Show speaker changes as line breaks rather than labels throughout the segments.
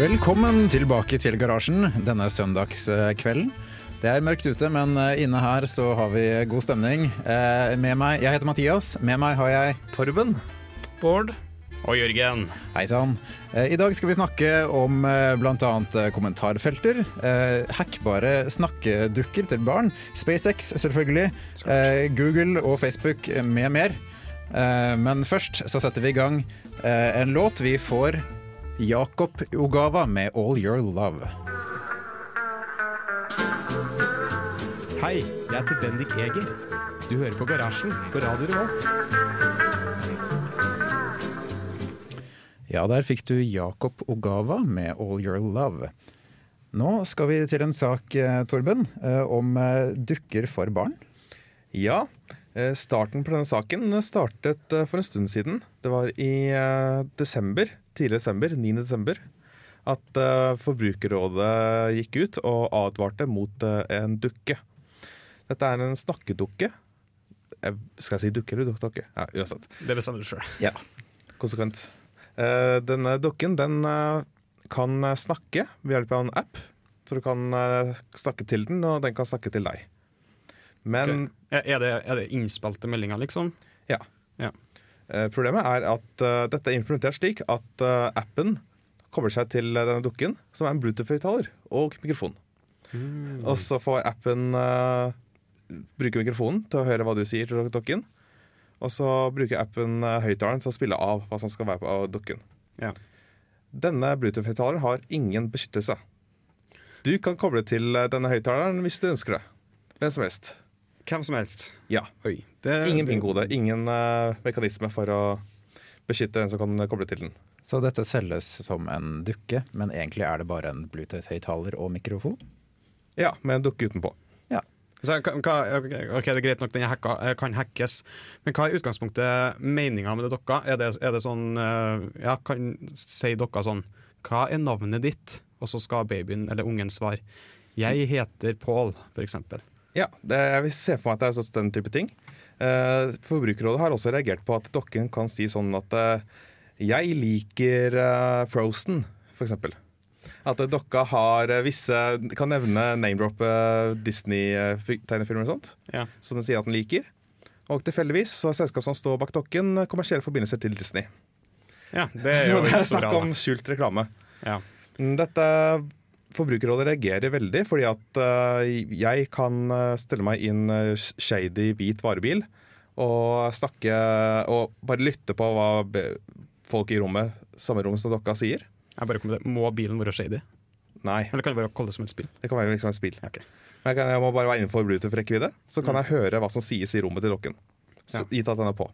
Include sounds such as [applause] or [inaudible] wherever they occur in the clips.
Velkommen tilbake til garasjen denne søndagskvelden. Det er mørkt ute, men eh, inne her så har vi god stemning. Eh, Med meg, Jeg heter Mathias. Med meg har jeg
Torben.
Bård.
Og Jørgen.
Hei sann. Eh, I dag skal vi snakke om bl.a. kommentarfelter. eh, Hackbare snakkedukker til barn. SpaceX, selvfølgelig. eh, Google og Facebook med mer. Eh, Men først så setter vi i gang en låt vi får Jakob Ogava med 'All Your Love'.
Hei, jeg heter Bendik Eger. Du hører på Garasjen på Radio Revolt.
Ja, der fikk du Jakob Ogava med 'All Your Love'. Nå skal vi til en sak, eh, Torben, eh, om eh, dukker for barn.
Ja, starten på denne saken startet eh, for en stund siden. Det var i eh, desember, tidlig desember, 9. desember, at eh, Forbrukerrådet gikk ut og advarte mot eh, en dukke. Dette er en snakkedukke. Eh, Skal jeg si dukke eller dukke? Ja, uansett.
Det bestemmer du sjøl.
Ja, konsekvent. Eh, denne dukken den eh, kan eh, snakke ved hjelp av en app. Så du kan eh, snakke til den, og den kan snakke til deg. Men
Er, det, er det innspilte meldinger, liksom?
ja.
Ja.
Eh, problemet er at uh, dette er implementert slik at uh, appen kobler seg til denne dukken, som er en Bluetooth-høyttaler og mikrofon. Og så får appen bruke mikrofonen til å høre hva du sier til dukken. Og så bruker appen høyttaleren til å spille av hva som skal være på dukken.
Ja.
Denne Bluetooth-høyttaleren har ingen beskyttelse. Du kan koble til denne høyttaleren hvis du ønsker det. Hvem som helst.
Hvem som helst.
Ja.
Oi. Det,
Ingen pingkode, ingen uh, mekanisme for å beskytte den som kan koble til den.
Så dette selges som en dukke, men egentlig er det bare en Bluetooth-høyttaler og mikrofon?
Ja, med en dukke utenpå.
Så, hva, ok, det er greit nok den hacka, eh, kan hackes, men hva er utgangspunktet meninga med det dokka? Er det, er det sånn eh, Ja, kan si dokka sånn Hva er navnet ditt? Og så skal babyen eller ungen svare. Jeg heter Pål, for eksempel.
Ja, det, jeg vil se for meg at det er sånn den type ting. Uh, Forbrukerrådet har også reagert på at dokken kan si sånn at uh, jeg liker uh, Frozen, eksempel. At dokka har visse Kan nevne name-drop uh, Disney-tegnefilmer og sånt.
Ja.
Som den sier at den liker. Og tilfeldigvis så har selskap som står bak dokken, kommersielle forbindelser til Disney.
Ja, det er
Så
jo
det
ikke
er
så
snakk om skjult reklame.
Ja.
Mm, Dette Forbrukerrådet reagerer veldig, fordi at eh, jeg kan eh, stelle meg inn uh, shady hvit varebil og snakke og bare lytte på hva folk i rommet, samme rom som dere sier.
Jeg bare kommer til. Må bilen være shady?
Nei,
Eller kan det bare kalle det som et spill?
det kan være liksom et spill.
Okay.
Men jeg, kan, jeg må bare være innenfor Bluetooth-rekkevidde, så kan jeg høre hva som sies i rommet til dokken.
Ja.
Gitt at den er på.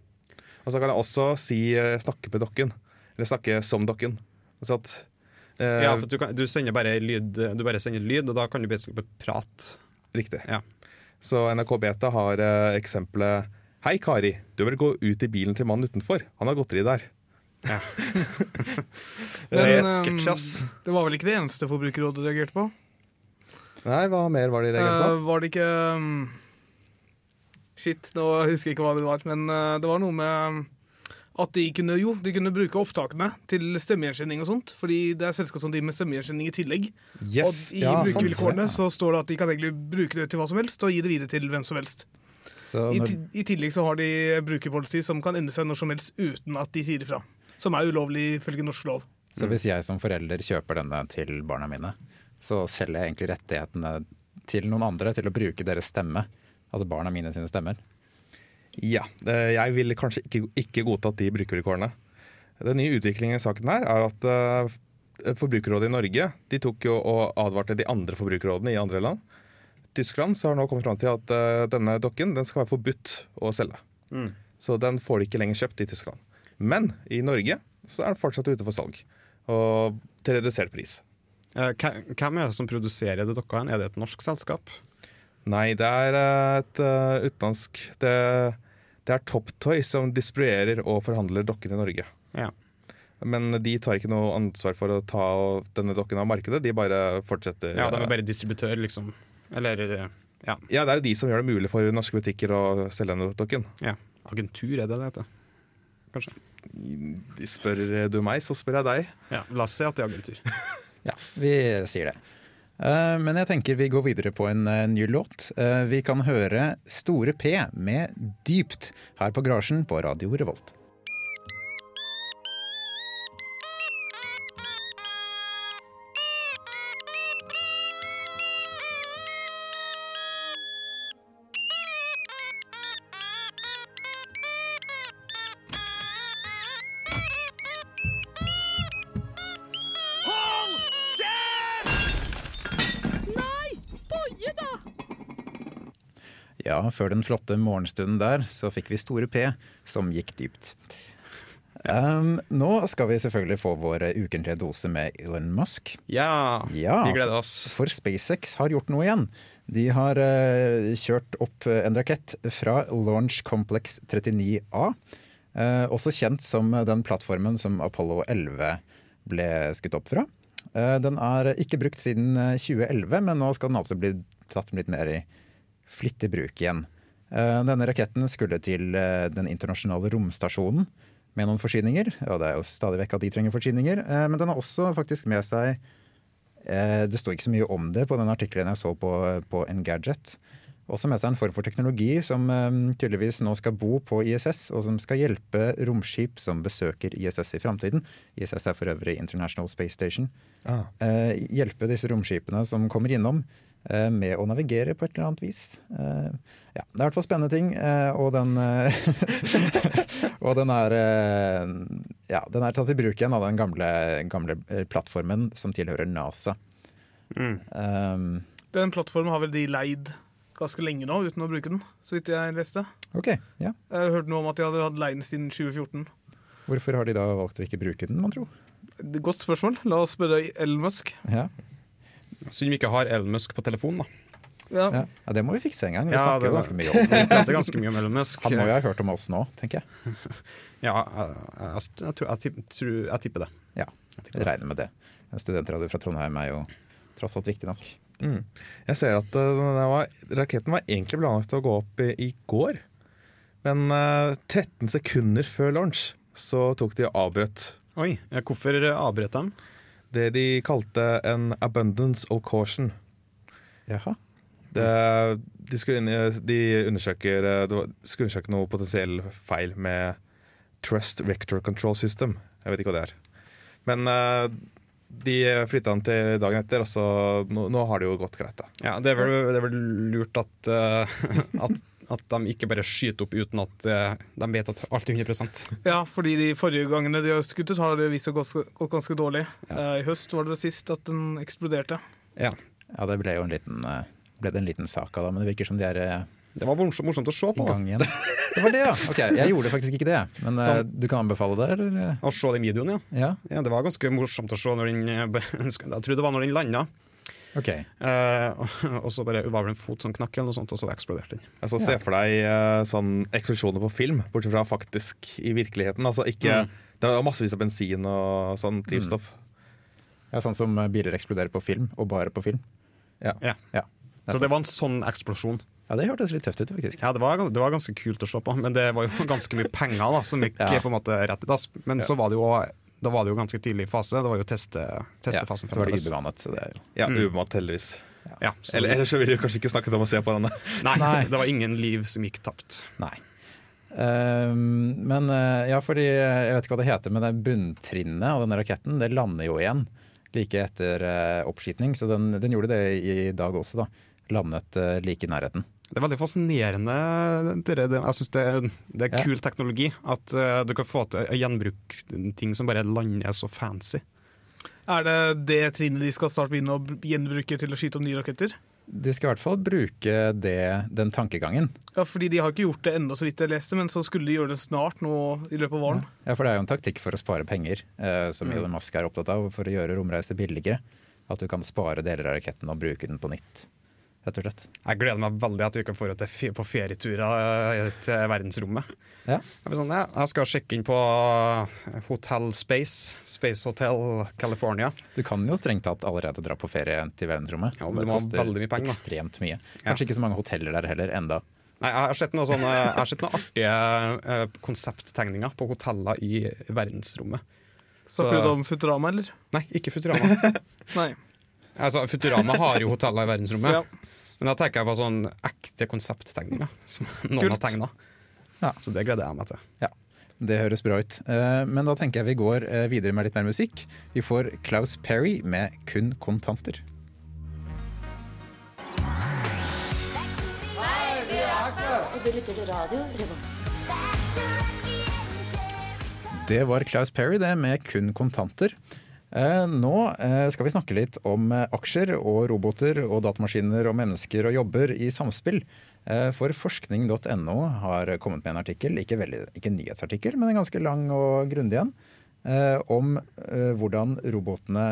Og så kan jeg også si, eh, snakke med dokken. Eller snakke som dokken. Så at, eh,
Ja, for du, kan, du sender bare lyd, du bare sender lyd, og da kan du basically bare prate.
Riktig.
Ja.
Så NRK Beta har eh, eksempelet Hei, Kari. Du bør gå ut i bilen til mannen utenfor. Han har godteri der.
Ja.
det [laughs] er
Men,
sketsj, ass.
Det var vel ikke det eneste Forbrukerrådet reagerte på?
Nei, hva mer var de reagert på?
Uh, var det ikke um, Shit, nå husker jeg ikke hva det var, men uh, det var noe med um, at de kunne, jo, de kunne bruke opptakene til stemmegjenkjenning og sånt. Fordi det er selskap som driver med stemmegjenkjenning i tillegg.
Yes,
og i
ja, sant.
brukervilkårene så står det at de kan egentlig bruke det til hva som helst, og gi det videre til hvem som helst.
Så
I, I tillegg så har de brukerpolicy som kan ende seg når som helst uten at de sier ifra. Som er ulovlig ifølge norsk lov.
så hvis jeg som forelder kjøper denne til barna mine, så selger jeg egentlig rettighetene til noen andre til å bruke deres stemme. Altså barna mine sine stemmer.
Ja, eh, jeg vil kanskje ikke, ikke godtatt de brukervilkårene. Den nye utviklingen i saken her er at eh, Forbrukerrådet i Norge de tok jo og advarte de andre forbrukerrådene i andre land Tyskland så har nå kommet fram til at eh, denne dokken den skal være forbudt å selge.
Mm.
Så den får de ikke lenger kjøpt i Tyskland. Men i Norge så er den fortsatt ute for salg. Og til redusert pris.
Hvem er det som produserer det dokka? Er det et norsk selskap?
Nei, det er et utenlandsk det, det er Toptoy som distribuerer og forhandler dokken i Norge.
Ja.
Men de tar ikke noe ansvar for å ta denne dokken av markedet. De bare fortsetter.
ja, de er bare distributør, liksom. Eller eh, ja.
Ja, Det er jo de som gjør det mulig for norske butikker å selge denne dokken.
ja. Agentur, er det det heter? Kanskje.
Spør du meg, så spør jeg deg.
Ja, La oss si at det er agentur. [laughs]
Ja, vi sier det. Eh, men jeg tenker vi går videre på en eh, ny låt. Eh, vi kan høre Store P med Dypt her på Garasjen på Radio Revolt. Ja, før den flotte morgenstunden der, så fikk vi Store P, som gikk dypt. Um, nå skal vi selvfølgelig få vår ukentlige dose med Elon Musk.
Ja,
Ja,
vi gleder oss.
For SpaceX har gjort noe igjen. De har uh, kjørt opp en rakett fra Launch Complex 39A. Uh, også kjent som den plattformen som Apollo 11 ble skutt opp fra. Uh, den er ikke brukt siden eh, 2011, men nå skal den altså bli tatt litt mer i flittig bruk igjen. Eh, denne raketten skulle til eh, den internasjonale romstasjonen med noen forsyninger. Og det er jo stadig vekk at de trenger forsyninger. eh, Men den har også faktisk med seg Det sto ikke så mye om det på den artikkelen jeg så på, på Engadget. Også med seg en form for teknologi som tydeligvis nå skal bo på ISS, og som skal hjelpe romskip som besøker ISS i framtiden. ISS er for øvrig International Space Station.
Ah.
Hjelpe disse romskipene som kommer innom, med å navigere på et eller annet vis. Eh, ja, det er i hvert fall spennende ting, eh, og den eh, [laughs] Og den er eh, Ja, den er tatt i bruk igjen av den gamle, gamle eh, plattformen som tilhører NASA.
Mm.
Um,
Den plattformen har vel de leid ganske lenge nå, uten å bruke den, så vidt jeg leste.
Okay, ja.
Jeg har hørt noe om at de hadde hatt leien siden 2014.
Hvorfor har de da valgt å ikke bruke den, man tro?
Er Godt spørsmål. La oss spørre Elon Musk.
Ja.
Synd vi ikke har Elon Musk på telefon, da.
Ja.
Ja. ja, det må vi fikse en gang. Vi
Ja,
snakker
det
jo ganske mye om det.
Vi prater ganske mye om Elon Musk.
Han må jo ha hørt om oss nå, tenker jeg. [laughs]
Ja, jeg, jeg, jeg, tror- jeg, tror- jeg tipper det.
Ja, jeg regner med det. En studentradio fra Trondheim er jo tross alt viktig nok.
Mm. Jeg ser at eh, var, raketten var egentlig planlagt å gå opp i, i går. Men uh, 13 sekunder før launch så tok de og avbrøt
Oi, eh, hvorfor avbrøt de?
Det de kalte en abundance of caution.
Jaha.
Det, de, skulle de undersøker, eh, skulle undersøke noe potensiell feil med Trust Vector Control System. Jeg vet ikke hva det er. Men eh, de flytta den til dagen etter, og så nå, nå har det jo gått greit. da.
Ja, det er vel, det er vel lurt at, eh, [laughs] at, at de ikke bare skyter opp uten at eh, de vet at alt er 100
ja, fordi de forrige gangene de har skutt ut, har det vist seg gått gått ganske dårlig. Ja. I høst var det sist at den eksploderte.
Ja.
Ja, det ble jo en liten, eh, ble det en liten sak av det, men det virker som de er eh,
Det var morsomt, morsomt å se på.
Det var det, ja! Ok, Jeg gjorde faktisk ikke det, men eh, du kan anbefale det, eller?
Å se den videoen, ja.
Ja,
ja. Det var ganske morsomt å se når den eh, [laughs] Jeg tror det var når den landa.
Ok.
Eh, [laughs] og- så bare var det en fot som knakk, eller noe sånt, og så eksploderte den.
Altså,
Ja.
Se for deg eh, sånn eksplosjoner på film, bortsett fra faktisk i virkeligheten. Altså ikke,
Mm.
Det var massevis av bensin og sånn drivstoff.
Ja, Sånn som eh, biler eksploderer på film, og bare på film.
Ja.
Ja,
Så det var en sånn eksplosjon.
ja det hørtes litt tøft ut, faktisk.
Ja, det var, det var ganske kult å se på, men det var jo [laughs] ganske mye penger da, som gikk
Ja.
på en måte rett i dass. Men så var det jo da var det jo ganske tidlig fase. Det var jo teste,
Ja, så var det ubemannet. Så det er jo
Ja,
Mm.
Ubemannet, heldigvis.
Ja, så
Eller, ellers så ville vi kanskje ikke snakket om å se på denne. [laughs]
nei,
Nei.
det var ingen liv som gikk tapt.
Nei. Ehm, men eh, ja, fordi eh, Jeg vet ikke hva det heter, men det bunntrinnet av denne raketten det lander jo igjen like etter uh, oppskyting. Så den, den gjorde det i dag også, da. Landet like i nærheten.
Det er veldig fascinerende. Jeg synes det, er- det er
Ja.
kul teknologi. At eh, du kan få til å gjenbruke ting som bare lander så fancy.
Er det det trinnet de skal starte begynne å gjenbruke til å skyte opp nye raketter?
De skal i hvert fall bruke det, den tankegangen.
Ja, fordi de har ikke gjort det ennå, så vidt jeg leste, men så skulle de gjøre det snart nå i løpet av våren.
Ja, for det er jo en taktikk for å spare penger, eh, som Elon Musk er opptatt av, for å gjøre romreiser billigere. At du kan spare deler av raketten og bruke den på nytt. Rett og slett.
Jeg gleder meg veldig at vi kan få til på ferieturer eh, til verdensrommet.
Ja.
Jeg, sånn, ja, jeg skal sjekke inn på Hotel Space, Space Hotel California.
Du kan jo strengt tatt allerede dra på ferie til verdensrommet.
Ja, men
det
du må ha
koster
veldig mye penger,
ekstremt mye. Kanskje ikke så mange hoteller der heller enda.
Nei, jeg har sett noen sånne, har sett noen artige eh, konsepttegninger på hoteller i verdensrommet.
Snakker
Så-
du om Futurama, eller?
Nei, ikke Futurama. [laughs]
Nei.
altså, Futurama har jo hoteller i verdensrommet.
Ja.
Men da tenker jeg på sånn ekte konsepttegninger som [laughs] noen
Kult.
har tegna.
Ja.
Så det gleder jeg meg til.
Ja, det høres bra ut. Eh, Men da tenker jeg vi går eh, videre med litt mer musikk. Vi får Klaus Perry med 'Kun kontanter'.
Og du lytter til radio Revolt.
Det var Klaus Perry det med 'Kun kontanter'. Eh, Nå eh, skal vi snakke litt om eh, aksjer og roboter og datamaskiner og mennesker og jobber i samspill. For forskning.no har kommet med en artikkel, ikke, veldig, ikke en nyhetsartikkel, men en ganske lang og grundig en, om hvordan robotene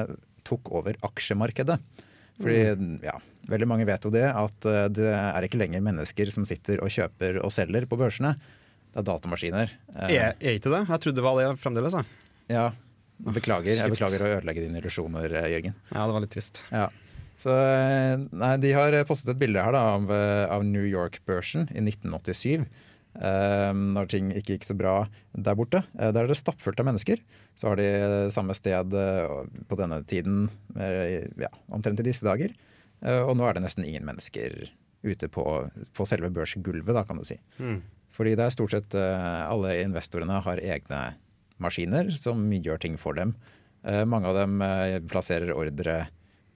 tok over aksjemarkedet. Fordi ja, veldig mange vet jo det, at det er ikke lenger mennesker som sitter og kjøper og selger på børsene. Det er datamaskiner.
Er ikke det? Jeg trodde det var det fremdeles. Jeg.
ja, beklager. Jeg beklager å ødelegge dine illusjoner, eh, Jørgen.
Ja, det var litt trist.
Ja. Så eh, nei, De har postet et bilde her da, av, eh, av New York-børsen i 1987. eh, når ting ikke gikk så bra der borte. Eh, der er det stappfullt av mennesker. Så har de eh, samme sted eh, på denne tiden, eh, ja, omtrent i disse dager. Eh, og nå er det nesten ingen mennesker ute på, på selve børsgulvet, da, kan du si. Fordi det er stort sett eh, alle investorene har egne maskiner som gjør ting for dem. Eh, mange av dem eh, plasserer ordre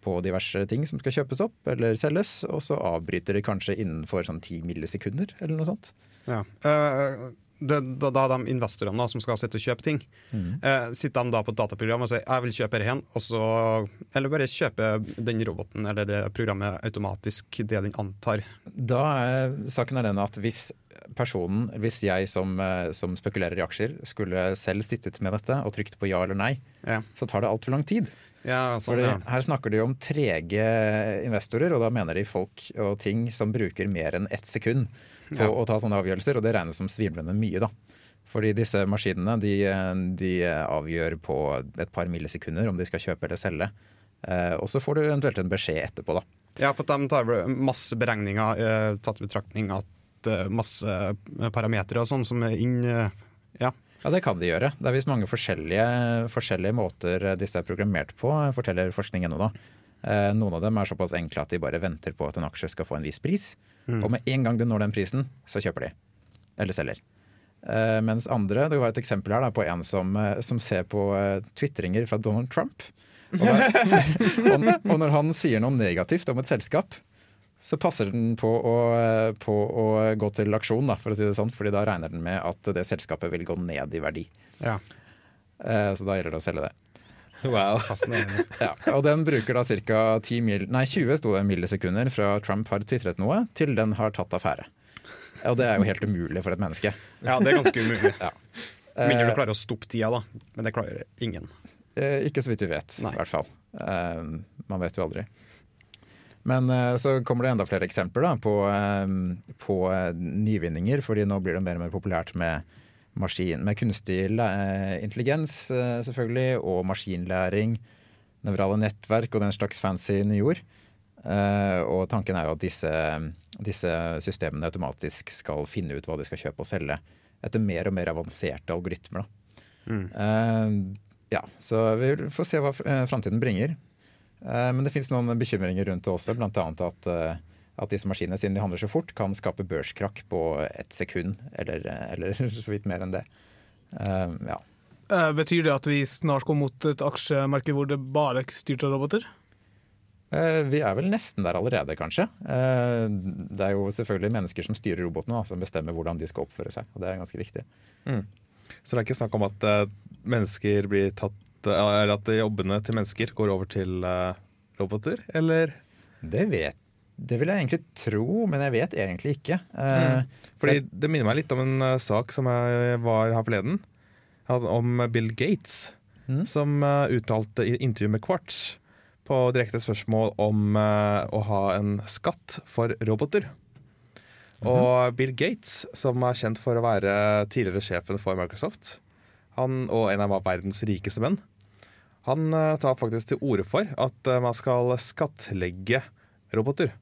på diverse ting som skal kjøpes opp eller selges, og så avbryter de kanskje innenfor sånn ti millisekunder eller noe sånt.
Ja. Eh, det, da, da de investorene da, som skal sitte og kjøpe ting, eh, sitter de da på et dataprogram og sier jeg vil kjøpe dette, og så, eller bare kjøpe den roboten eller det programmet automatisk det den antar.
Da er saken er den at hvis personen, hvis jeg som, eh, som spekulerer i aksjer, skulle selv sittet med dette og trykt på ja eller nei,
Ja,
så tar det altfor lang tid.
ja sånn, ja.
Her snakker de om trege investorer, og da mener de folk og ting som bruker mer enn ett sekund på
Ja.
å ta sånne avgjørelser, og det regnes som svimlende mye, da. Fordi disse maskinene de, de avgjør på et par millisekunder om de skal kjøpe eller selge. Eh, og så får du eventuelt en beskjed etterpå, da.
ja, for de tar masse beregninger eh, tatt i betraktning at eh, masse parametere og sånn som er inn eh, Ja.
Ja, det kan de gjøre. Det er visst mange forskjellige, forskjellige måter disse er programmert på, forteller forskning.no da. Eh, Noen av dem er såpass enkle at de bare venter på at en aksje skal få en viss pris. Og med en gang du når den prisen, så kjøper de. Eller selger. Uh, mens andre, det var et eksempel her da, på en som, eh, som ser på uh, tvitringer fra Donald Trump. Og, da, [laughs] og, og når han sier noe negativt om et selskap, så passer den på å, på å gå til aksjon, da, for å si det sånn. fordi da regner den med at det selskapet vil gå ned i verdi.
ja.
Uh, Så da gjelder det å selge det.
Wow. [laughs]
Ja, og den bruker da ca. 10 mil, nei 20 sto det millisekunder fra Trump har tvitret noe, til den har tatt affære. Og det er jo helt umulig for et menneske.
Ja, det er ganske umulig.
Ja.
Mindre
Eh,
du klarer å stoppe tida, da. Men det klarer ingen.
Eh, Ikke så vidt vi vet,
Nei.
i hvert fall. Eh, man vet jo aldri. Men eh, så kommer det enda flere eksempler da, på, eh, på eh, nyvinninger, fordi nå blir det mer og mer populært med, maskin, med kunstig eh, intelligens, eh, selvfølgelig, og maskinlæring, nevrale nettverk og den slags fancy nyord. ord. og tanken er jo at disse, disse systemene automatisk skal finne ut hva de skal kjøpe og selge, etter mer og mer avanserte algoritmer. Da. Eh, ja, så vi får se hva framtiden bringer. Eh, men det finnes noen bekymringer rundt det også, bl.a. At, eh, at disse maskinene, siden de handler så fort, kan skape børskrakk på ett sekund, eller, eller [laughs] så vidt mer enn det. Uh, ja.
Eh, Betyr det at vi snart går mot et aksjemarked hvor det bare er styrt av roboter?
Eh, Vi er vel nesten der allerede, kanskje. Eh, Det er jo selvfølgelig mennesker som styrer robotene, da, som bestemmer hvordan de skal oppføre seg. og Det er ganske viktig.
Så det er ikke snakk om at eh, mennesker blir tatt eh, Eller at jobbene til mennesker går over til eh, roboter, eller?
Det vet Det vil jeg egentlig tro, men jeg vet egentlig ikke. Eh,
Fordi Det minner meg litt om en eh, sak som jeg var her forleden, om Bill Gates.
Mm.
Som eh, uttalte i intervju med Quartz på direkte spørsmål om å ha en skatt for roboter. Og Bill Gates, som er kjent for å være tidligere sjefen for Microsoft, han, og en av verdens rikeste menn, han tar faktisk til orde for at man skal skattlegge roboter.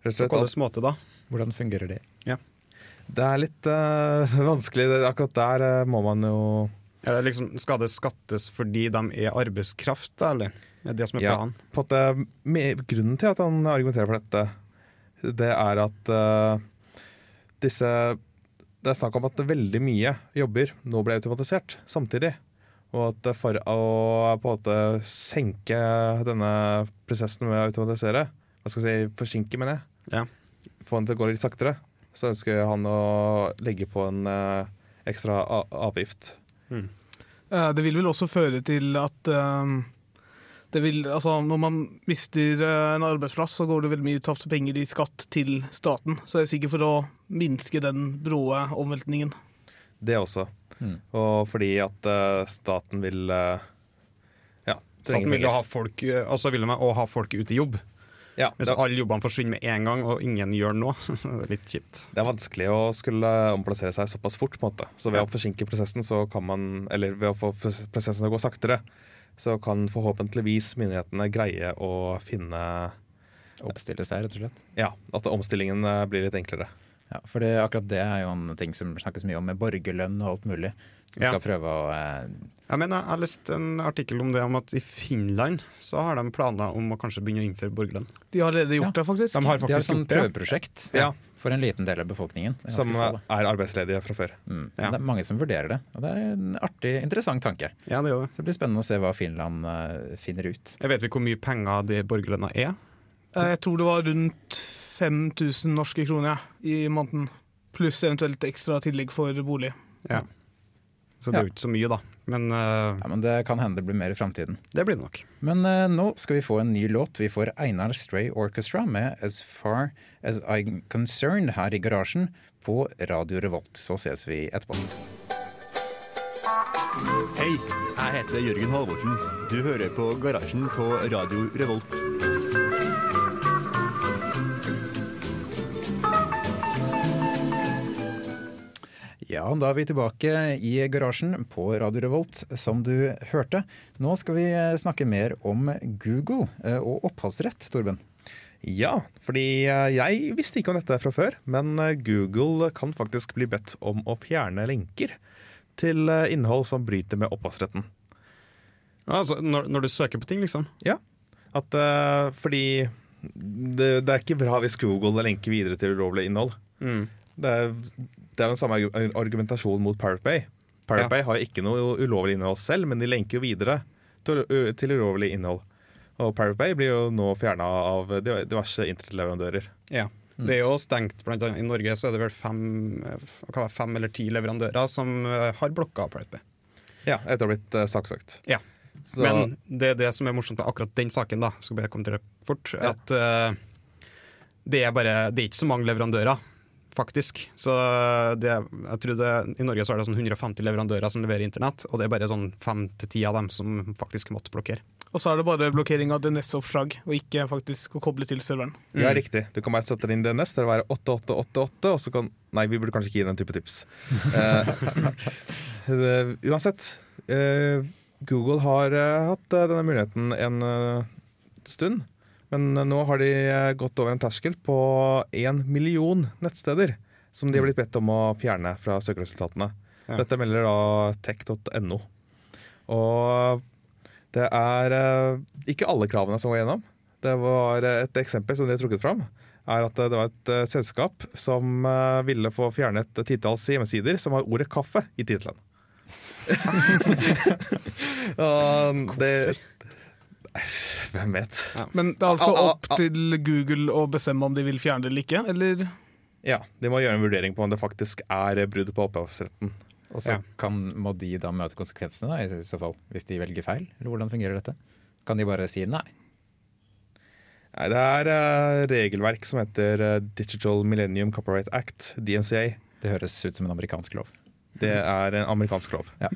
Rett og slett
På hvilken måte da?
hvordan fungerer det?
Det er litt uh, [laughs] vanskelig. Akkurat der uh, må man jo
ja, det liksom, skal det skattes fordi de er arbeidskraft, da, eller? Er det som er
Ja.
planen?
på at, med, Grunnen til at han argumenterer for dette, det er at uh, disse Det er snakk om at veldig mye jobber nå ble automatisert samtidig. Og at for å på en måte senke denne prosessen med å automatisere, hva skal jeg si, forsinke, mener jeg,
Ja.
få den til å gå litt saktere, så ønsker han å legge på en uh, ekstra a avgift.
Eh, Det vil vel også føre til at uh, det vil, altså Når man mister en arbeidsplass, så går det veldig mye tapte penger i skatt til staten. Så det er sikkert for å minske den bråe omveltningen.
Det også.
Mm.
Og fordi at uh, staten vil uh, Ja.
Staten vil ha folk, eh, altså vil å ha folk ut i jobb.
Ja,
Hvis
det,
alle jobbene forsvinner med en gang, og ingen gjør noe, [laughs] så er det litt kjipt.
det er vanskelig å skulle omplassere seg såpass fort. på en måte Så ved
Ja.
å forsinke prosessen, så kan man Eller ved å få pros- prosessen til å gå saktere, så kan forhåpentligvis myndighetene greie å finne
Oppstille seg, rett og slett.
Ja, at omstillingen eh, blir litt enklere.
Ja, for det, akkurat det er jo en ting som snakkes mye om med borgerlønn og alt mulig. Som
Ja.
skal prøve å eh,
Jeg mener, jeg har lest en artikkel om det om at i Finland så har de planer om å kanskje begynne å innføre borgerlønn.
De har allerede gjort det, faktisk.
De har
De har
faktisk
sånn
gjort det.
prøveprosjekt
Ja.
for en liten del av befolkningen. Er
Som
få,
er arbeidsledige fra før.
Mm.
Ja.
Det er mange som vurderer det, og det er en artig, interessant tanke.
Ja, det gjør det.
Så det blir spennende å se hva Finland uh, finner ut.
Jeg vet vi hvor mye penger de borgerlønna er.
Eh, Jeg tror det var rundt 5000 norske kroner ja, i måneden. Pluss eventuelt ekstra tillegg for bolig.
Ja. Så det er jo ikke så mye, da. Men uh,
Ja, men Det kan hende det blir mer i framtiden.
det blir det nok.
Men uh, nå skal vi få en ny låt. Vi får Einar Stray Orchestra med 'As Far As I'm Concerned' her i garasjen på Radio Revolt. Så ses vi etterpå.
Hei, jeg heter Jørgen Halvorsen. Du hører på Garasjen på Radio Revolt.
Ja, da er vi tilbake i garasjen på Radio Revolt, som du hørte. Nå skal vi eh, snakke mer om Google eh, og opphavsrett, Torben.
Ja, fordi eh, jeg visste ikke om dette fra før, men Google kan faktisk bli bedt om å fjerne lenker til innhold som bryter med opphavsretten.
Altså, når, når du søker på ting, liksom.
Ja, at, uh, fordi det, det er ikke bra hvis Google lenker videre til ulovlig innhold.
Mm.
Det er, det er den samme argumentasjonen mot Pirate Bay. Pirate
Ja.
Bay har ikke noe ulovlig innhold selv, men de lenker jo videre til, til ulovlig innhold. Og Pirate Bay blir jo nå fjerna av diverse internettleverandører.
Ja. Det er jo stengt, blant annet i Norge så er det vel fem, eh, det, fem eller ti leverandører som eh, har blokka Pirate Bay.
Ja, etter å ha blitt uh, saksøkt.
Ja.
Så,
Men det er det som er morsomt med akkurat den saken, da, skal bare komme til det fort, at uh, det er bare Det er ikke så mange leverandører, faktisk. Så det, jeg tror det, I Norge så er det sånn 150 leverandører som leverer internett, og det er bare sånn fem til ti av dem som faktisk måtte blokkere.
Og så er det bare blokkering av DNS-oppslag, og ikke faktisk å koble til serveren.
Ja, riktig. Du kan bare sette inn DNS. Det vil være 8888, og så kan Nei, vi burde kanskje ikke gi den type tips. uh, [laughs] uansett. Uh, Google har uh, hatt denne muligheten en stund. Men eh, nå har de eh, gått over en terskel på én million nettsteder som de har blitt bedt om å fjerne fra søkeresultatene.
Ja.
Dette melder da tech.no. Og det er eh, ikke alle kravene som går gjennom. Det var et eksempel som de har trukket fram. Er at det var et selskap som ville få fjernet titalls hjemmesider som har ordet 'kaffe' i tittelen. [laughs] [laughs] Hvorfor? det Hvem vet?
Men det er altså
Ah, ah,
opp
ah.
til Google å bestemme om de vil fjerne det eller ikke, eller?
Ja, De må gjøre en vurdering på om det faktisk er brudd på opphavsretten.
Og så
Ja.
kan, må de da møte konsekvensene da, i så fall, hvis de velger feil? Eller hvordan fungerer dette? Kan de bare si nei?
Nei, det er uh, regelverk som heter uh, Digital Millennium Copyright Act, DMCA.
Det høres ut som en amerikansk lov.
Det er en amerikansk lov.
Ja.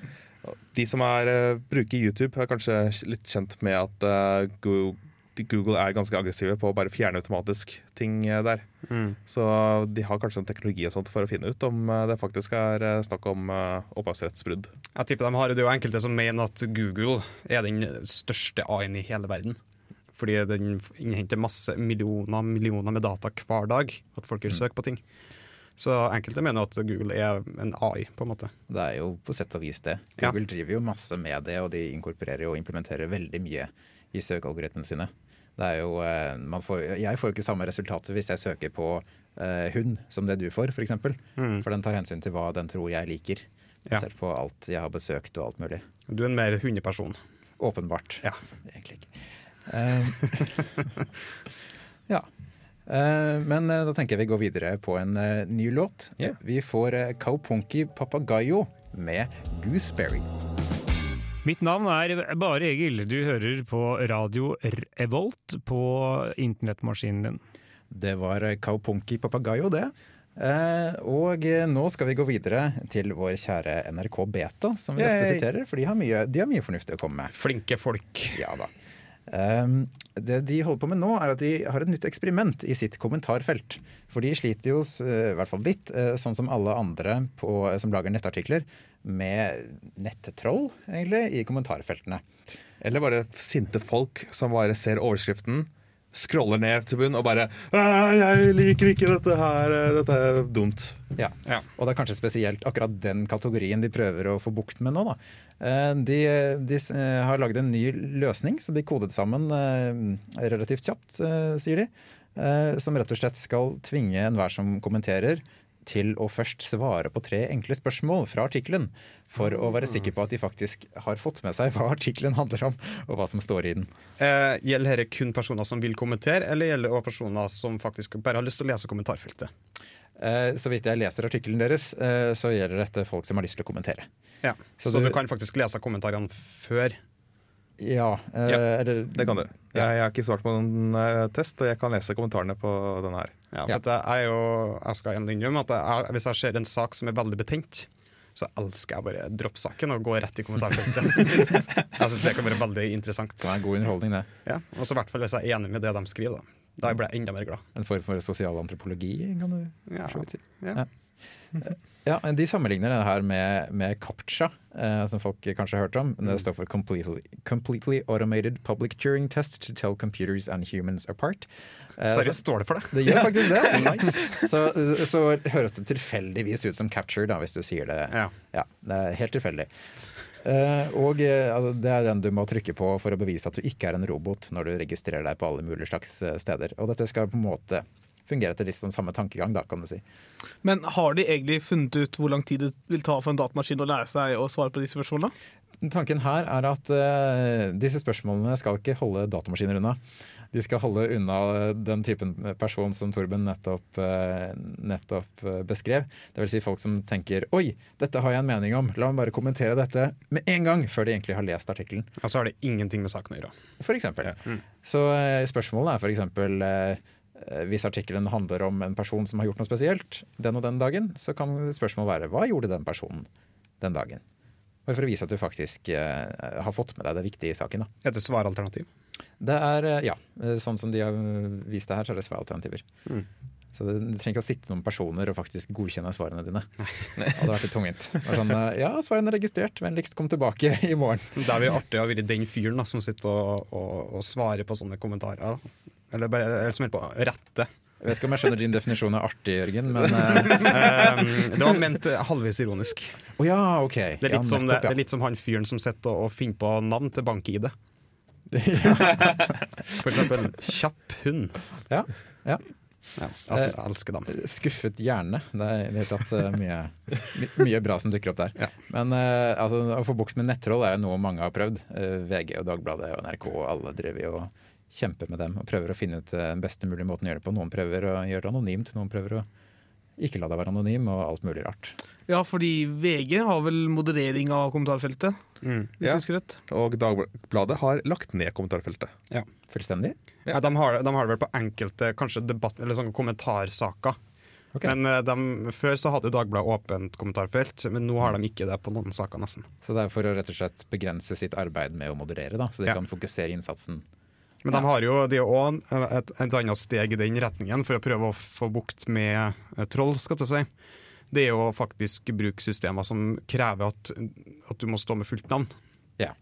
De som er, eh, bruker YouTube, er kanskje litt kjent med at eh, Go- Google er ganske aggressive på å bare fjerne automatisk ting eh, der.
Mm.
Så de har kanskje en teknologi og sånt for å finne ut om det faktisk er snakk om opphavsrettsbrudd.
Jeg tipper de har, Det er jo enkelte som mener at Google er den største A-en i hele verden. Fordi den innhenter masse millioner millioner med data hver dag. At folk vil søke på ting. Så enkelte mener at Google er en AI, på en måte.
Det er jo på sett og vis det.
Ja.
Google driver jo masse med det, og de inkorporerer og implementerer veldig mye i søkealgoritmene sine. Det er jo, eh, man får, jeg får jo ikke samme resultater hvis jeg søker på eh, hund som det du får, f.eks. For, eksempel.
Mm.
for den tar hensyn til hva den tror jeg liker.
Ja.
På alt jeg har besøkt og alt mulig.
Du er en mer hundeperson.
Åpenbart.
Ja.
Egentlig ikke. Eh, [laughs] ja. Eh, men eh, da tenker jeg vi går videre på en eh, ny låt.
Yeah.
Vi får Cowpunky Kaupunki Papagayo med Gooseberry.
Mitt navn er Bare Egil. Du hører på radio Revolt på internettmaskinen din.
Det var Cowpunky Kaupunki Papagayo, det. Eh, og nå skal vi gå videre til vår kjære NRK Beta, som vi ofte siterer. For de har, mye, de har mye fornuftig å komme med.
Flinke folk.
Ja da. Ehm, det de holder på med nå, er at de har et nytt eksperiment i sitt kommentarfelt. For de sliter jo, eh, i hvert fall litt, eh, sånn som alle andre på, eh, som lager nettartikler, med nettroll, egentlig, i kommentarfeltene.
Eller bare sinte folk som bare ser overskriften, scroller ned til bunn og bare «Ah, 'Jeg liker ikke dette her, eh, dette er dumt'.
Ja.
Ja.
Og det er kanskje spesielt akkurat den kategorien de prøver å få bukt med nå. Da. Eh, De, de eh, har laget en ny løsning som blir kodet sammen relativt kjapt, sier de. eh, Som rett og slett skal tvinge enhver som kommenterer til å først svare på tre enkle spørsmål fra artikkelen, for å være sikker på at de faktisk har fått med seg hva artikkelen handler om, og hva som står i den.
Eh, gjelder dette kun personer som vil kommentere, eller gjelder det også personer som faktisk bare har lyst til å lese kommentarfeltet?
Eh, Så vidt jeg leser artikkelen deres, eh, så gjelder dette folk som har lyst til å kommentere.
Ja.
Så
Så,
du-
du kan faktisk lese kommentarene før.
Ja, eh,
Ja,
eller
Det kan du. Jeg, jeg har ikke svart på noen eh, test, og jeg kan lese kommentarene på denne her.
Ja, for
Ja.
At jeg, er jo, jeg skal endelig innrømme at jeg, hvis jeg ser en sak som er veldig betent, så elsker jeg bare droppsaken og gå rett i kommentarfeltet. [laughs] jeg syns det kan være veldig interessant.
Det er en god underholdning, det.
Ja, og så i hvert fall hvis jeg er enig med det de skriver. Da Da blir jeg enda mer glad.
En form for sosial antropologi, kan du
Ja,
si.
ja. [laughs]
Ja. De sammenligner det her med, med CAPTCHA, eh, som folk kanskje har hørt om.
Mm.
Det står for completely, completely Automated Public Turing Test to Tell Computers and Humans Apart. Eh,
Seriøst, står det for det?
Det gjør faktisk det. [laughs] så, så høres det tilfeldigvis ut som capture, da, hvis du sier det.
Ja.
Ja, det er helt tilfeldig. Eh, og eh, altså, det er den du må trykke på for å bevise at du ikke er en robot når du registrerer deg på alle mulige slags eh, steder. Og dette skal på en måte fungere etter litt sånn samme tankegang, da, kan du si.
Men har de egentlig funnet ut hvor lang tid det vil ta for en datamaskin å lære seg å svare på disse spørsmålene?
Tanken her er at uh, disse spørsmålene skal ikke holde datamaskiner unna. De skal holde unna den typen person som Torben nettopp, eh, nettopp eh, beskrev. Det vil si folk som tenker 'oi, dette har jeg en mening om', la meg bare kommentere dette med en gang før de egentlig har lest artikkelen.
Og så har det ingenting med saken å gjøre.
For eksempel. Så eh, spørsmålet er for eksempel hvis artikkelen handler om en person som har gjort noe spesielt den og den dagen, så kan spørsmålet være hva gjorde den personen den dagen? Bare for å vise at du faktisk eh, har fått med deg det viktige i saken. Da.
Er det svaralternativ?
Det er, eh, ja, eh, sånn som de har vist det her, så er det svaralternativer.
Mm.
Så det, Du trenger ikke å sitte noen personer og faktisk godkjenne svarene dine. [laughs] Det hadde vært litt tungvint. Sånn, eh, ja, svarene er registrert, vennligst kom tilbake i morgen. [laughs]
Det er vært artig å være den fyren da, som sitter og, og, og svarer på sånne kommentarer. Eller bare eller som på rette.
Jeg vet ikke om jeg skjønner din definisjon av artig, Jørgen, men [laughs] eh,
Um, det var ment eh, halvvis ironisk.
Oh, ja, ok.
Det er litt,
ja,
som,
nettopp,
det
ja.
er litt som han fyren som sitter og, og finner på navn til bank-ID. [laughs] For eksempel Kjapp hund.
Ja, ja.
Ja, altså, jeg elsker dem.
Skuffet hjerne. Det er i det hele tatt eh, mye, mye bra som dukker opp der.
Ja.
Men eh, altså, å få bukt med nettroll er jo noe mange har prøvd. Eh, VG og Dagbladet og NRK og alle driver jo og kjemper med dem og prøver å finne ut eh, den beste mulige måten å gjøre det på. Noen prøver å gjøre det anonymt, noen prøver å Ikke la deg være anonym og alt mulig rart.
Ja, fordi VG har vel moderering av kommentarfeltet,
Mm.
hvis
Ja.
jeg husker rett.
Og Dagbladet har lagt ned kommentarfeltet.
Fullstendig?
Ja, de, har, de har det vel på enkelte kanskje debatt, eller sånne kommentarsaker.
Okay.
Men eh, de, Før så hadde Dagbladet åpent kommentarfelt, men nå har de ikke det på noen saker, nesten.
Så det er for å rett og slett begrense sitt arbeid med å moderere, da, så de
Ja.
kan fokusere innsatsen.
Men de har jo de òg et, et annet steg i den retningen for å prøve å få bukt med eh, troll, skal jeg si. Det er jo faktisk bruke systemer som krever at, at du må stå med fullt navn.
Ja.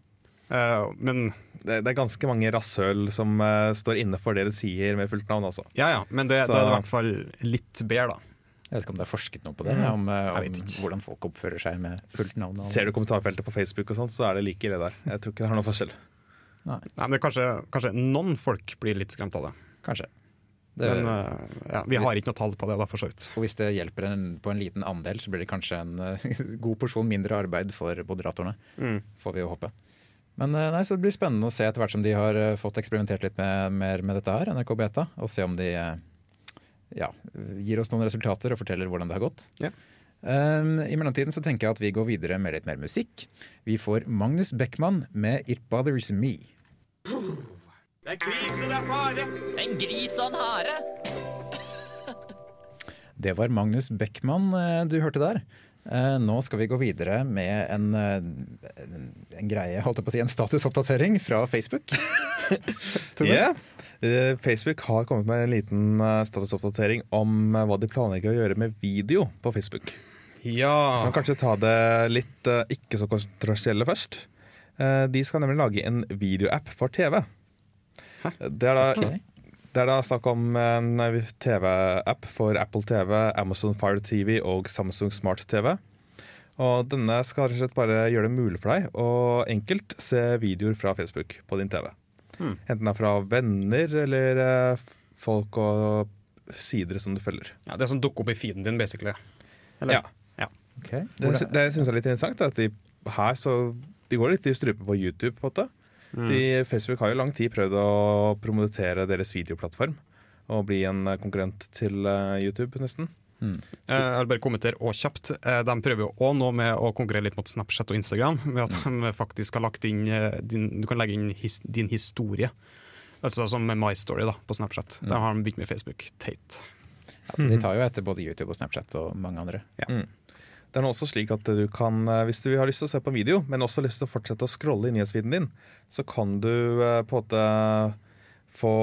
Uh, men
Det, det er ganske mange rasshøl som uh, står inne for det de sier med fullt navn. også.
ja, ja, men det,
Så-
da er det i hvert fall litt bedre, da.
Jeg vet ikke om det er forsket noe på det, om, om hvordan folk oppfører seg med fullt navn.
Ser du kommentarfeltet på Facebook, og sånt, så er det like ille der. Jeg tror ikke det har noen forskjell.
Nei, men det er kanskje, kanskje noen folk blir litt skremt av det.
Kanskje. Det,
Men uh, ja, vi har ikke noe tall på det, da, for så vidt.
og hvis det hjelper en, på en liten andel, så blir det kanskje en uh, [laughs] god porsjon mindre arbeid for moderatorene.
Mm.
Får vi jo håpe. Men eh, nei, så det blir spennende å se etter hvert som de har fått eksperimentert litt med, mer med dette her, NRK Beta, og se om de ja, gir oss noen resultater og forteller hvordan det har gått.
Ja.
Um, I mellomtiden så tenker jeg at vi går videre med litt mer musikk. Vi får Magnus Beckmann med 'It Bothers Me'.
En gris og en hare.
Det var Magnus Beckmann eh, du hørte der. Eh, Nå skal vi gå videre med en, eh, en, en greie, holdt jeg på å si, en statusoppdatering fra Facebook. [laughs]
yeah. Eh, Facebook har kommet med en liten statusoppdatering om hva de planlegger å gjøre med video på Facebook.
Ja.
Man kan kanskje ta det litt eh, ikke så kontroversielle først. Eh, De skal nemlig lage en videoapp for TV. Det er da
okay.
Det er da snakk om en TV-app for Apple TV, Amazon Fire TV og Samsung Smart TV. Og denne skal rett og slett bare gjøre det mulig for deg å enkelt se videoer fra Facebook på din TV.
Hmm.
Enten det er fra venner eller eh, folk og sider som du følger.
ja, Det som dukker opp i feeden din, basically.
Ja.
Ok.
Det, det syns jeg er litt interessant. At de her så De går litt i strupe på YouTube. på måte de, Facebook har jo lang tid prøvd å promotere deres videoplattform. Og bli en eh, konkurrent til eh, YouTube, nesten.
Mm.
Eh, Jeg vil bare kommentere og kjapt. Eh, De prøver jo òg nå med å konkurrere litt mot Snapchat og Instagram. Med at de faktisk har lagt inn din, Du kan legge inn his, din historie. Altså som My Story da, på Snapchat. Der har de begynt med Facebook. Teit.
Altså, de tar jo etter både YouTube og Snapchat og mange andre.
Det er nå også slik at du kan, eh, Hvis du har lyst til å se på en video, men også lyst til å fortsette å scrolle i nyhetsfeeden din, så kan du eh, på en måte få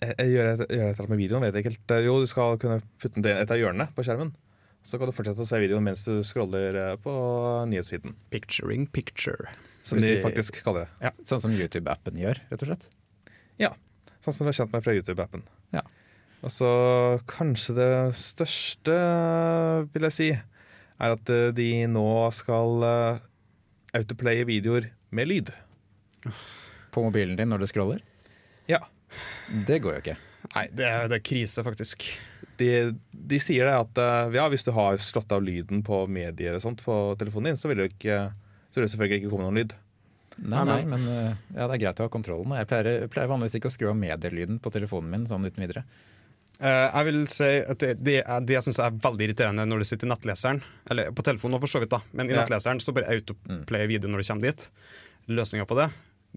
eh, Gjøre et, eller annet med videoen, vet jeg ikke helt. Jo, du skal kunne putte den i et av hjørnene på skjermen. Så kan du fortsette å se videoen mens du scroller på nyhetsfeeden.
Picturing picture.
Som de
de-
faktisk kaller det.
Ja, Sånn som YouTube-appen gjør, rett og slett.
Ja. Sånn som du er kjent med fra YouTube-appen.
Ja.
Og så kanskje det største, vil jeg si, er at eh, de nå skal eh, autoplaye videoer med lyd.
På mobilen din når du scroller.
Ja.
Det går jo ikke.
Nei, det er, det er krise, faktisk.
De, de sier det at eh, ja, hvis du har slått av lyden på medier og sånt på telefonen din, så vil det, jo ikke, så vil det selvfølgelig ikke komme noen lyd.
Nei, nei, men ja, det er greit å ha kontrollen. Jeg pleier, pleier vanligvis ikke å skru av medielyden på telefonen min sånn uten videre.
Eh, jeg vil si at det, det, det jeg syns er veldig irriterende når du sitter i nettleseren, eller på telefonen for så vidt, da, men i
Ja.
nettleseren så bare autoplay video når du kommer dit. Løsninga på det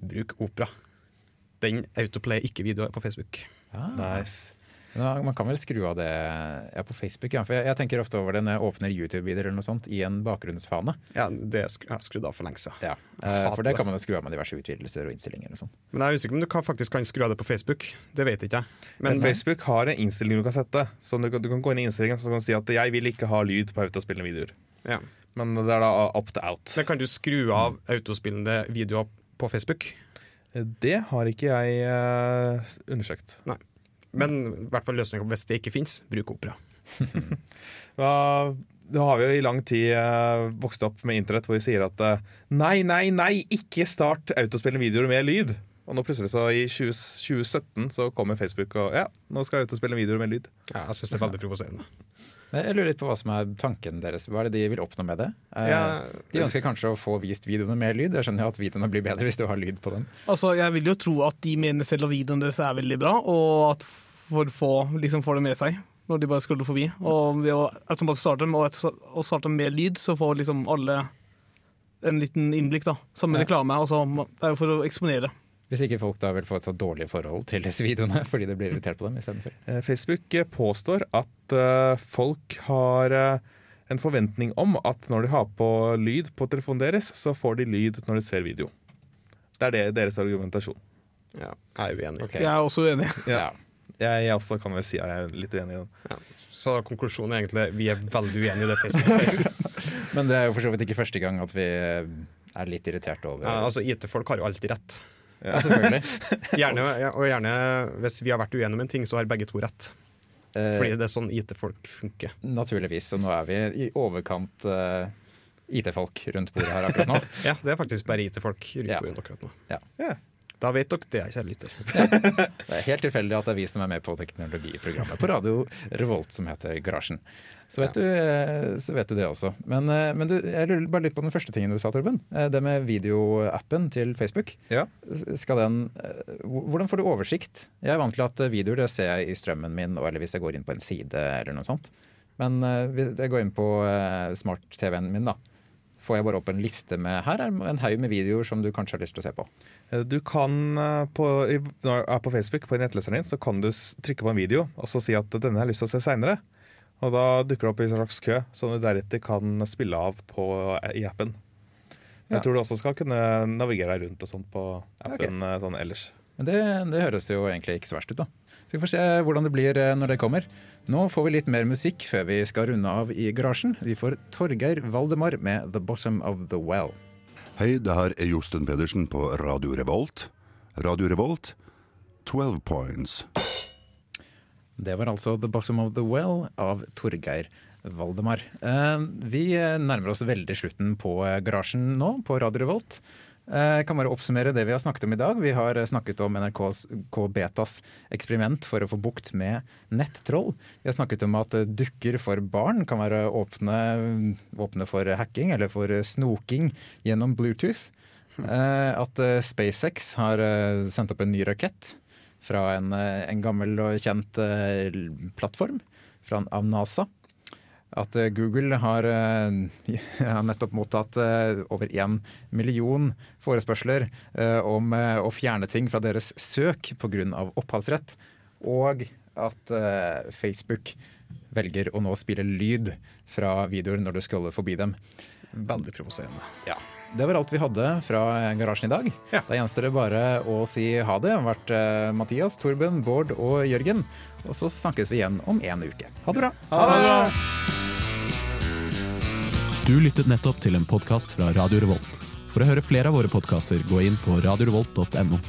bruk Opera. Den autoplayer ikke videoer på Facebook.
Ah.
Nice.
Men Man kan vel skru av det ja, på Facebook? Ja. For jeg, jeg tenker ofte over det når jeg åpner YouTube-videoer eller noe sånt i en bakgrunnsfane.
Ja, det er skru, jeg skrudd av for lenge siden.
Ja. Eh, for det
det.
kan man jo skru av med diverse utvidelser og innstillinger og sånt.
Men jeg er usikker på om du kan, faktisk kan skru av det på Facebook. Det vet ikke jeg.
Men
Men
Facebook har en innstilling du kan sette. Så du, kan- du kan gå inn i innstillingen og så kan du si at 'jeg vil ikke ha lyd på autospillende videoer'.
ja.
Men det er da opt out.
Men kan du skru av autospillende videoer på Facebook?
Det har ikke jeg uh, undersøkt.
Men i hvert fall løsninga hvis det ikke fins, bruk Opera. [laughs]
Nå har vi jo i lang tid eh, vokst opp med internett hvor vi sier at eh, nei, nei, nei, ikke start autospillende videoer med lyd. Og nå plutselig så i 20, 2017 så kommer Facebook og ja, nå skal jeg ut og spille videoer med lyd.
Ja, jeg syns det er veldig provoserende.
Men Jeg lurer litt på hva som er tanken deres. Hva er det de vil oppnå med det? Eh,
Ja,
de ønsker kanskje å få vist videoene med lyd. Jeg skjønner jo at videoene blir bedre hvis du har lyd på dem.
Altså, Jeg vil jo tro at de mener selv at videoene deres er veldig bra, og at for få liksom får det med seg. når de bare scroller forbi. Og ved å automatisk starte dem, og og starte med lyd, så får liksom alle en liten innblikk, da. Samme
Ja.
reklame. Altså, det er jo for å eksponere.
Hvis ikke folk da vil få et så dårlig forhold til disse videoene [laughs] fordi det blir irritert på dem istedenfor.
Eh, Facebook eh, påstår at eh, folk har en forventning om at når de har på lyd på telefonen deres, så får de lyd når de ser video. Det er det deres argumentasjon.
Ja, jeg er uenig.
Okay.
Jeg er også uenig.
Ja. Jeg, jeg også kan vel si at jeg er litt uenig i den.
Så konklusjonen er egentlig vi er veldig uenige i det Facebook sier. [laughs]
Men det er jo for så vidt ikke første gang at vi er litt irritert over
Ja, altså, IT-folk har jo alltid rett.
Ja, selvfølgelig. [laughs]
Gjerne, og gjerne hvis vi har vært uenige om en ting, så har begge to rett.
Eh,
Fordi det er sånn IT-folk funker.
Naturligvis. Og nå er vi i overkant eh, IT-folk rundt bordet her akkurat nå. [laughs]
Ja, det er faktisk bare IT-folk rundt bordet akkurat nå.
Ja.
Ja.
Da vet dere det, kjære lytter. [laughs]
Det er helt tilfeldig at det er vi som er med på teknologiprogrammet på radio Revolt som heter Garasjen. Så vet, du, eh, så vet du det også. Men, eh, men du, jeg lurer bare litt på den første tingen du sa, Torben. Eh, Det med videoappen til Facebook.
Ja.
Skal den, hvordan får du oversikt? Jeg er vant til at videoer det ser jeg i strømmen min, eller hvis jeg går inn på en side eller noe sånt. Men hvis jeg går inn på smart-TV-en min, da. Får jeg bare opp en liste med Her er en haug med videoer som du kanskje har lyst til å se på.
Eh, Du kan eh, på, når du er på Facebook på nettleseren din, så kan du trykke på en video og så si at denne har jeg lyst til å se seinere. Og da dukker det opp i en slags kø, som du deretter kan spille av på, i appen.
Ja.
Jeg tror du også skal kunne navigere deg rundt og sånt på appen okay. sånn ellers.
Men det, det høres jo egentlig ikke så verst ut, da. Så vi får se hvordan det blir eh, når det kommer. Nå får vi litt mer musikk før vi skal runde av i garasjen. Vi får Torgeir Valdemar med 'The Bottom of the Well'.
Hei, det her er Josten Pedersen på Radio Revolt. Radio Revolt, 12 points.
Det var altså 'The Bottom of the Well' av Torgeir Valdemar. Eh, Vi eh, nærmer oss veldig slutten på garasjen nå, på Radio Revolt. Eh, Jeg kan bare oppsummere det vi har snakket om i dag. Vi har eh, snakket om NRKs K Betas eksperiment for å få bukt med nettroll. Vi har snakket om at eh, dukker for barn kan være åpne, åpne for hacking eller for snoking gjennom Bluetooth. At SpaceX har sendt opp en ny rakett fra en, en gammel og kjent plattform fra, av NASA. At eh, Google har, eh, [laughs] nettopp mottatt eh, over én million forespørsler om å fjerne ting fra deres søk pga. opphavsrett. Og at Facebook velger å nå spille lyd fra videoer når du scroller forbi dem.
Veldig provoserende.
Ja. Det var alt vi hadde fra garasjen i dag. Da gjenstår det bare å si ha det. Det har vært eh, Mathias, Torben, Bård og Jørgen. Og så snakkes vi igjen om en uke. Ha det bra!
Du lyttet nettopp til en podkast fra Radio Revolt. For å høre flere av våre podkaster, gå inn på radiorevolt.no.